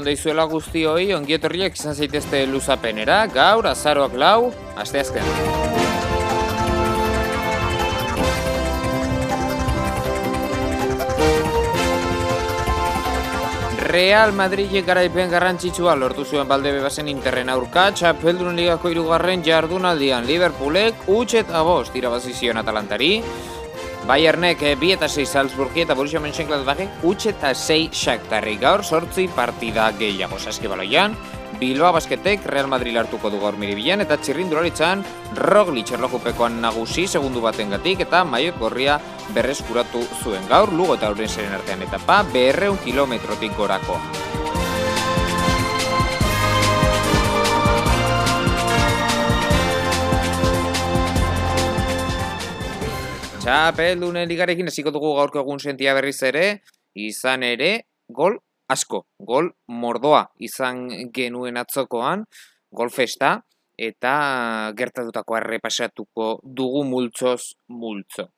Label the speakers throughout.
Speaker 1: Egun on deizuela guztioi, ongietorriak izan zaitezte luzapenera, gaur, azaroak lau, asteazken. Real Madridek garaipen garrantzitsua lortu zuen balde bebazen interren aurka, txapeldun ligako irugarren jardunaldian Liverpoolek utx eta bost irabazizion Atalantari, Bayernek eh, bi eta sei Salzburgi eta Borussia Mönchengladbachek utx eta sei Shakhtarri. Gaur sortzi partida gehiago. Saskibaloian, Bilbao basketek Real Madrid hartuko du gaur miribilan eta txirrindularitzan Roglic erlojupekoan nagusi segundu baten gatik eta maiot gorria berreskuratu zuen. Gaur Lugo eta zeren artean etapa berreun kilometrotik gorako. Txapeldunen ligarekin hasiko dugu gaurko egun sentia berriz ere, izan ere, gol asko, gol mordoa izan genuen atzokoan, gol festa, eta gertatutako errepasatuko dugu multzoz multzo.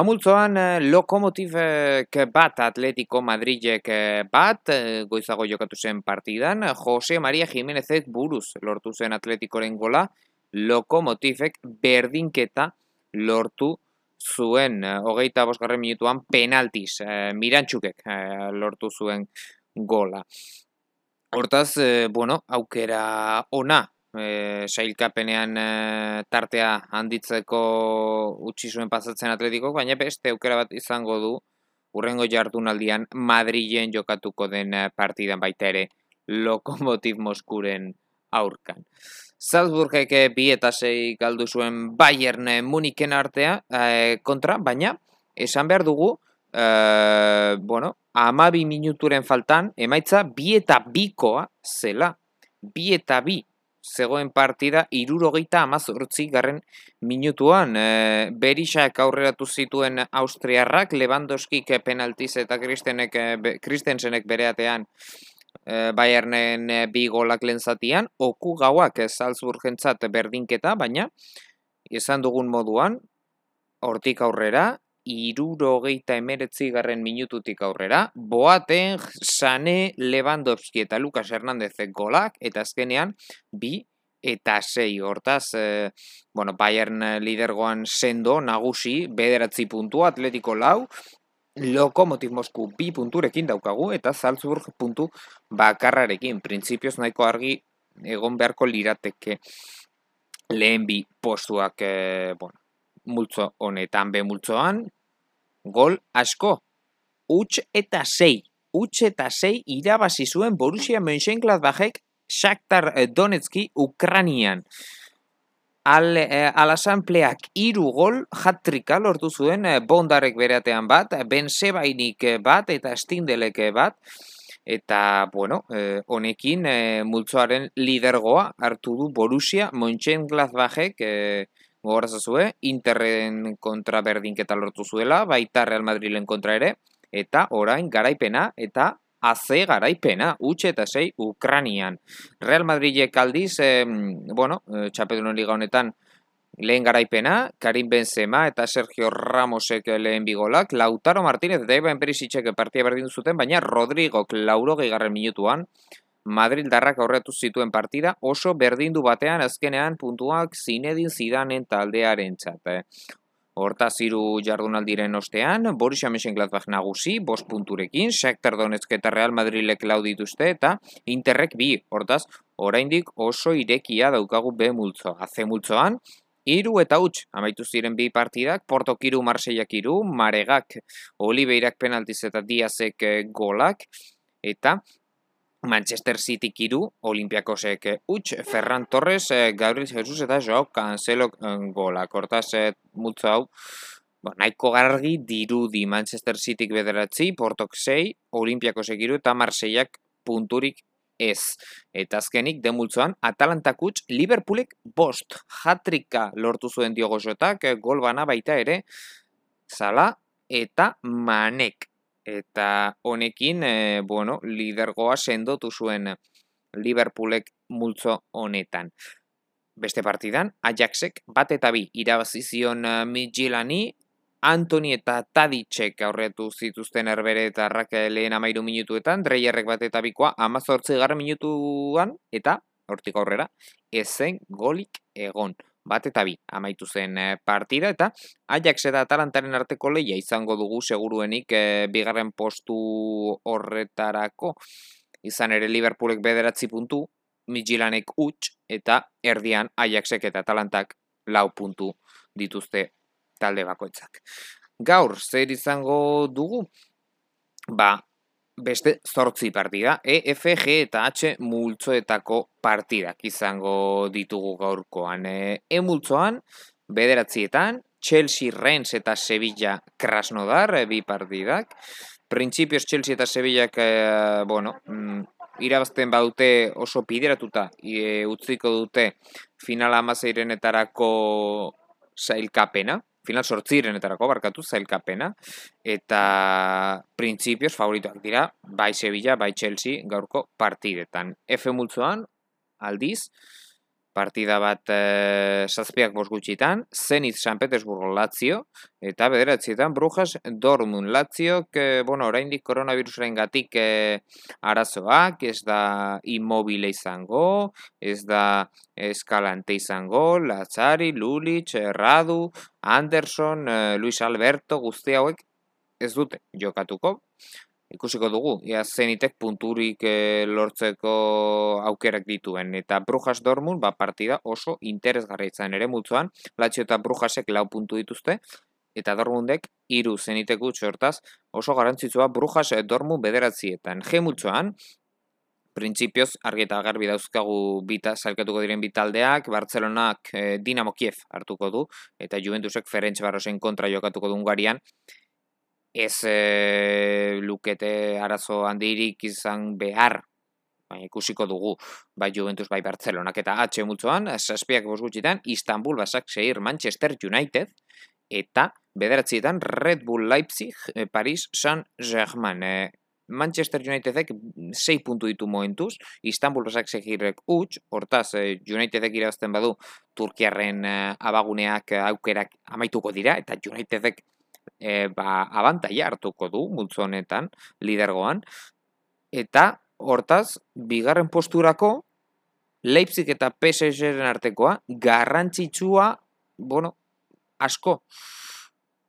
Speaker 1: Amultzoan eh, lokomotivek bat Atletico Madridek eh, bat, eh, goizago jokatu zen partidan, Jose Maria Jimenezek buruz lortu zen Atleticoren gola, lokomotivek berdinketa lortu zuen hogeita bosgarren minutuan penaltiz, mirantxukek lortu zuen gola. Hortaz, bueno, aukera ona e, sailkapenean e, tartea handitzeko utzi zuen pasatzen atletiko, baina beste aukera bat izango du urrengo jardunaldian Madrilen jokatuko den e, partidan baita ere Lokomotiv Moskuren aurkan. Salzburgek bi eta sei galdu zuen Bayern Muniken artea e, kontra, baina esan behar dugu, e, bueno, amabi minuturen faltan, emaitza bi eta bikoa zela. Bi eta bi zegoen partida irurogeita amazortzi garren minutuan. E, Berixak aurreratu zituen Austriarrak, Lewandowskik penaltiz eta Kristensenek bereatean e, Bayernen e, bi golak lenzatian, oku gauak ez Salzburgentzat berdinketa, baina esan dugun moduan, hortik aurrera, irurogeita emeretzi garren minututik aurrera, boaten Sane Lewandowski eta Lucas Hernandezek golak, eta azkenean bi eta sei. Hortaz, e, bueno, Bayern lidergoan sendo, nagusi, bederatzi puntu, atletiko lau, Lokomotiv Mosku bi punturekin daukagu, eta Salzburg puntu bakarrarekin, printzipioz nahiko argi egon beharko lirateke lehen bi postuak, e, bueno, multzo honetan be multzoan, gol asko. Uts eta sei. Uts eta sei irabazi zuen Borussia Mönchengladbachek Shakhtar Donetski Ukranian. Al, eh, alasambleak iru gol jatrika lortu zuen eh, bondarek bereatean bat, bensebainik bat eta stindelek bat. Eta, bueno, eh, honekin eh, multzoaren lidergoa hartu du Borussia Mönchengladbachek eh, gogorazazue, Interren kontra berdinketa lortu zuela, baita Real Madrilen kontra ere, eta orain garaipena eta AC garaipena, utxe eta sei Ukranian. Real Madridek aldiz, eh, bueno, txapedunen liga honetan, lehen garaipena, Karim Benzema eta Sergio Ramosek lehen bigolak, Lautaro Martínez eta Iban Perisitzek partia berdin zuten, baina Rodrigo Lauro gehiagarren minutuan, Madrid darrak aurretu zituen partida oso berdindu batean azkenean puntuak zinedin zidanen taldearen txate. Eh. Horta ziru jardunaldiren ostean, Borussia Mönchengladbach nagusi, bost punturekin, Shakhtar Donetsk eta Real Madrilek lau dituzte eta Interrek bi, hortaz, oraindik oso irekia daukagu B multzo. Aze multzoan, Iru eta huts, amaitu ziren bi partidak, Porto Kiru, Marseiak iru, Maregak, Oliveirak penaltiz eta Diazek eh, golak, eta Manchester City kiru, Olimpiakosek utx, Ferran Torres, eh, Gabriel Jesus eta Joao Cancelo eh, gola. Kortaz, eh, multzo hau, bo, nahiko gargi dirudi Manchester Cityk bederatzi, Portok 6, Olimpiakosek iru eta Marseiak punturik ez. Eta azkenik, demultzoan, Atalantak utx, Liverpoolek bost, jatrika lortu zuen diogozotak, gol bana baita ere, Zala eta Manek eta honekin, e, bueno, lidergoa sendotu zuen Liverpoolek multzo honetan. Beste partidan, Ajaxek bat eta bi irabazizion uh, Midgilani, Antoni eta Taditxek aurretu zituzten erbere eta lehen amairu minutuetan, dreierrek bat eta bikoa amazortzi garra minutuan, eta, hortik aurrera, ezen golik egon. Bat eta bi amaitu zen eh, partida, eta Ajax eta Atalantaren arteko leia izango dugu seguruenik e, bigarren postu horretarako. Izan ere Liverpoolek bederatzi puntu, Midgilanek utx, eta erdian Ajaxek eta Atalantak lau puntu dituzte talde bakoitzak. Gaur, zer izango dugu? Ba, beste zortzi partida, E, F, G eta H multzoetako partidak izango ditugu gaurkoan. E, e multzoan, bederatzietan, Chelsea, Rennes eta Sevilla Krasnodar, e, bi partidak. Principios Chelsea eta Sevilla, e, bueno, mm, irabazten badute oso pideratuta, e, utziko dute finala amazeirenetarako zailkapena, final sortzirenetarako barkatu zailkapena, eta printzipioz favoritoak dira, bai Sevilla, bai Chelsea gaurko partidetan. F multzoan, aldiz, partida bat e, zazpiak bos gutxitan, Zenit San Petersburgo Lazio, eta bederatzietan Brujas Dortmund Lazio, que, bueno, oraindik koronavirusaren gatik e, arazoak, ez da immobile izango, ez da eskalante izango, Lazari, Lulich, Radu, Anderson, e, Luis Alberto, guzti hauek ez dute jokatuko, ikusiko dugu, ia zenitek punturik e, lortzeko aukerak dituen. Eta Brujas Dortmund, ba, partida oso interesgarri izan ere multzoan, Latxio eta Brujasek lau puntu dituzte, eta Dortmundek hiru zenitek gutxo hortaz, oso garantzitsua Brujas Dortmund bederatzietan. G multzoan, printzipioz, argi eta garbi dauzkagu bita salkatuko diren bitaldeak, Bartzelonak e, Dinamo Kiev hartuko du, eta Juventusek Ferenc Barrosen kontra jokatuko du Ungarian, ez e, lukete arazo handirik izan behar, baina ikusiko dugu, bai Juventus, bai Barcelonak eta H multzoan, saspiak gutxitan, Istanbul, Basak, Seir, Manchester United, eta bederatzietan Red Bull Leipzig, e, Paris, Saint-Germain. E, Manchester Unitedek 6 puntu ditu momentuz, Istanbul Basak segirrek utx, hortaz Unitedek irabazten badu Turkiarren abaguneak aukerak amaituko dira, eta Unitedek e, ba, abantaia hartuko du multzo honetan lidergoan. Eta hortaz bigarren posturako Leipzig eta PSGren artekoa garrantzitsua bueno asko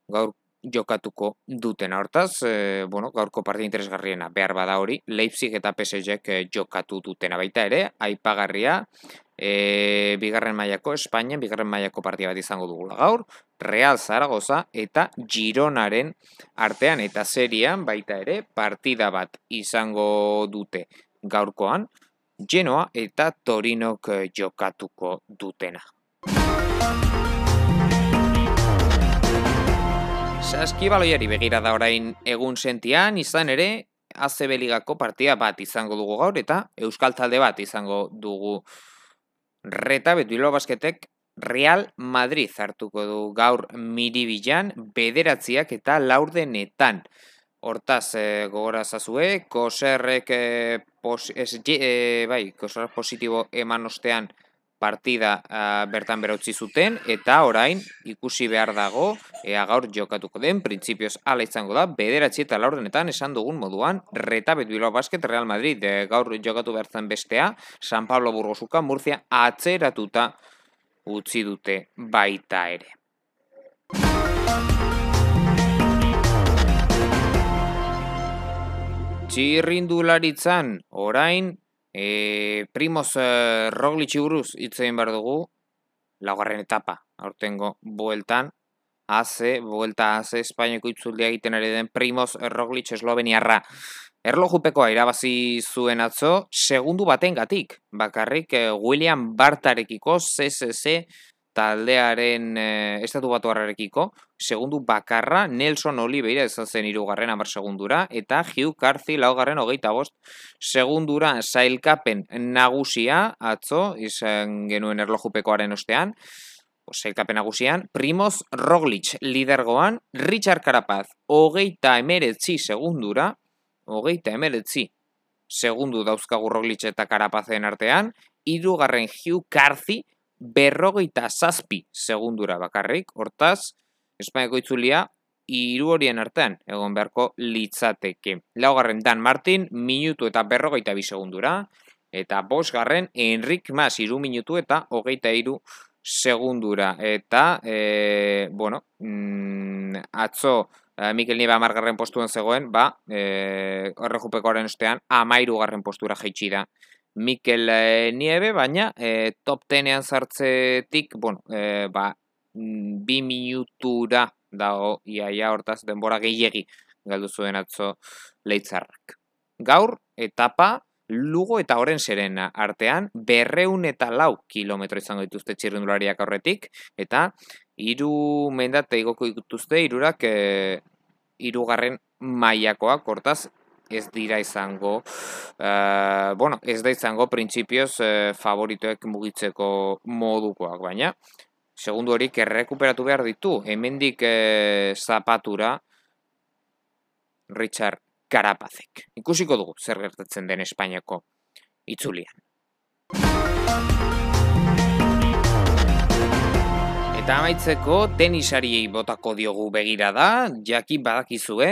Speaker 1: gaur jokatuko duten hortaz, e, bueno, gaurko partida interesgarriena behar bada hori, Leipzig eta PSG e, jokatu dutena. Baita ere, aipagarria, e, bigarren mailako Espainia, bigarren mailako partida bat izango dugula gaur, Real Zaragoza eta Gironaren artean eta serian baita ere partida bat izango dute gaurkoan, Genoa eta Torinok jokatuko dutena. Saskibaloiari begira da orain egun sentian, izan ere, ACB Ligako partia bat izango dugu gaur, eta Euskal Talde bat izango dugu reta, betu hilo basketek Real Madrid hartuko du gaur miribilan, bederatziak eta laurdenetan. Hortaz, e, gogora zazue, koserrek e, pos, e, bai, koserrek positibo eman ostean, partida uh, bertan berautzi zuten eta orain ikusi behar dago ea gaur jokatuko den printzipioz ala izango da bederatzi eta laurdenetan esan dugun moduan reta betuilo basket Real Madrid e, gaur jokatu behar bestea San Pablo Burgosuka Murcia atzeratuta utzi dute baita ere. Txirrindularitzan orain E, primoz e, Roglic buruz hitzein behar dugu, laugarren etapa, aurtengo bueltan, haze, buelta haze, Espainiako itzuldia egiten ari den primoz Roglic esloveniarra. Erlojupekoa irabazi zuen atzo, segundu baten gatik, bakarrik e, William Bartarekiko, CCC, taldearen e, estatu batu harrarekiko, segundu bakarra Nelson Oliveira ez zen irugarren amar segundura, eta Hugh Carthy laugarren hogeita bost segundura. Zailkapen nagusia, atzo, izan genuen erlojupekoaren ostean, zailkapen nagusian, Primoz Roglic lidergoan, Richard Carapaz hogeita emeretzi segundura, hogeita emeretzi segundu dauzkagu Roglic eta Carapazen artean, irugarren Hugh Carthy, berrogeita zazpi segundura bakarrik, hortaz, Espainiako itzulia hiru horien artean egon beharko litzateke. Laugarren Dan Martin, minutu eta berrogeita bi segundura, eta bosgarren Enrik Mas, iru minutu eta hogeita iru segundura. Eta, e, bueno, mm, atzo e, Mikel Nieba amargarren postuen zegoen, ba, e, horren ostean, amairu garren postura jaitsi da. Mikel e, Niebe, baina e, top tenean zartzetik, bueno, e, ba, mm, bi minutura dago iaia hortaz denbora gehiegi galdu zuen atzo leitzarrak. Gaur, etapa, Lugo eta Oren Serena artean berreun eta lau kilometro izango dituzte txirrindulariak aurretik eta hiru mendate igoko dituzte hirurak e, irugarren mailakoak hortaz ez dira izango uh, bueno, ez da izango printzipioz uh, favoritoek mugitzeko modukoak baina segundu horik errekuperatu behar ditu hemendik uh, zapatura Richard Karapazek. Ikusiko dugu zer gertatzen den Espainiako itzulian. Eta amaitzeko tenisariei botako diogu begira da, jaki badakizue,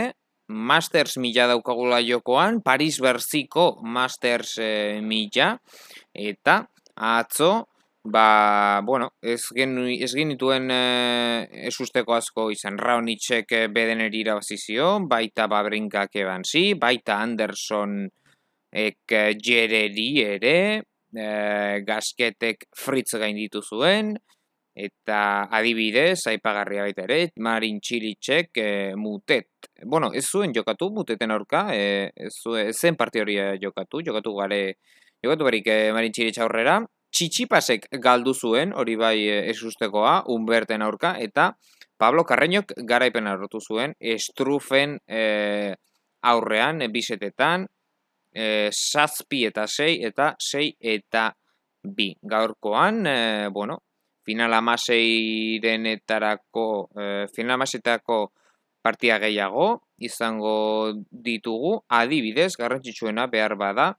Speaker 1: Masters mila daukagula jokoan, Paris Berziko Masters e, mila, eta atzo, ba, bueno, ez, genu, ez genituen e, ez usteko asko izan. Raonitzek e, beden erira bazizio, baita Babrinkak eban zi, baita Anderson ek jereri ere, e, gasketek fritz gain zuen, eta adibidez, aipagarria baita ere, Marin Txilitxek e, mutet. Bueno, ez zuen jokatu, muteten aurka, e, ez, zuen, zen parti hori jokatu, jokatu gare, jokatu barik e, Marin Txilitx aurrera, Txitsipasek galdu zuen, hori bai ez ustekoa, unberten aurka, eta Pablo Carreñok garaipen arrotu zuen, estrufen e, aurrean, bisetetan, e, sazpi eta sei, eta sei eta bi. Gaurkoan, e, bueno, final amaseirenetarako, e, final amaseirenetarako partia gehiago, izango ditugu, adibidez, garrantzitsuena behar bada,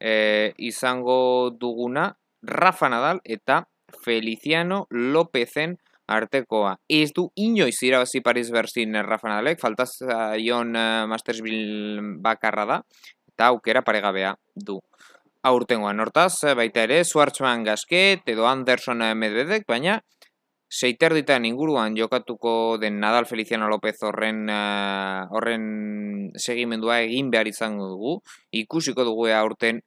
Speaker 1: e, izango duguna, Rafa Nadal eta Feliciano Lopezen artekoa. Ez du inoiz irabazi Paris Berzin Rafa Nadalek, faltaz ion uh, Mastersville bakarra da, eta aukera paregabea du. Aurtengoan, hortaz, baita ere, Suartzman Gasket edo Anderson Medvedek, baina seiter ditan inguruan jokatuko den Nadal Feliciano López horren uh, horren segimendua egin behar izango dugu, ikusiko dugu aurten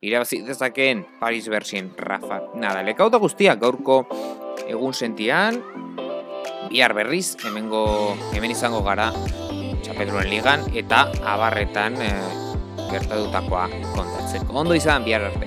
Speaker 1: irabazi dezakeen Paris Berzin Rafa. Nada, lekauta guztiak gaurko egun sentian, bihar berriz, hemengo, hemen izango gara txapedroen ligan, eta abarretan e, gertatutakoa kontatzeko. Ondo izan, bihar arte.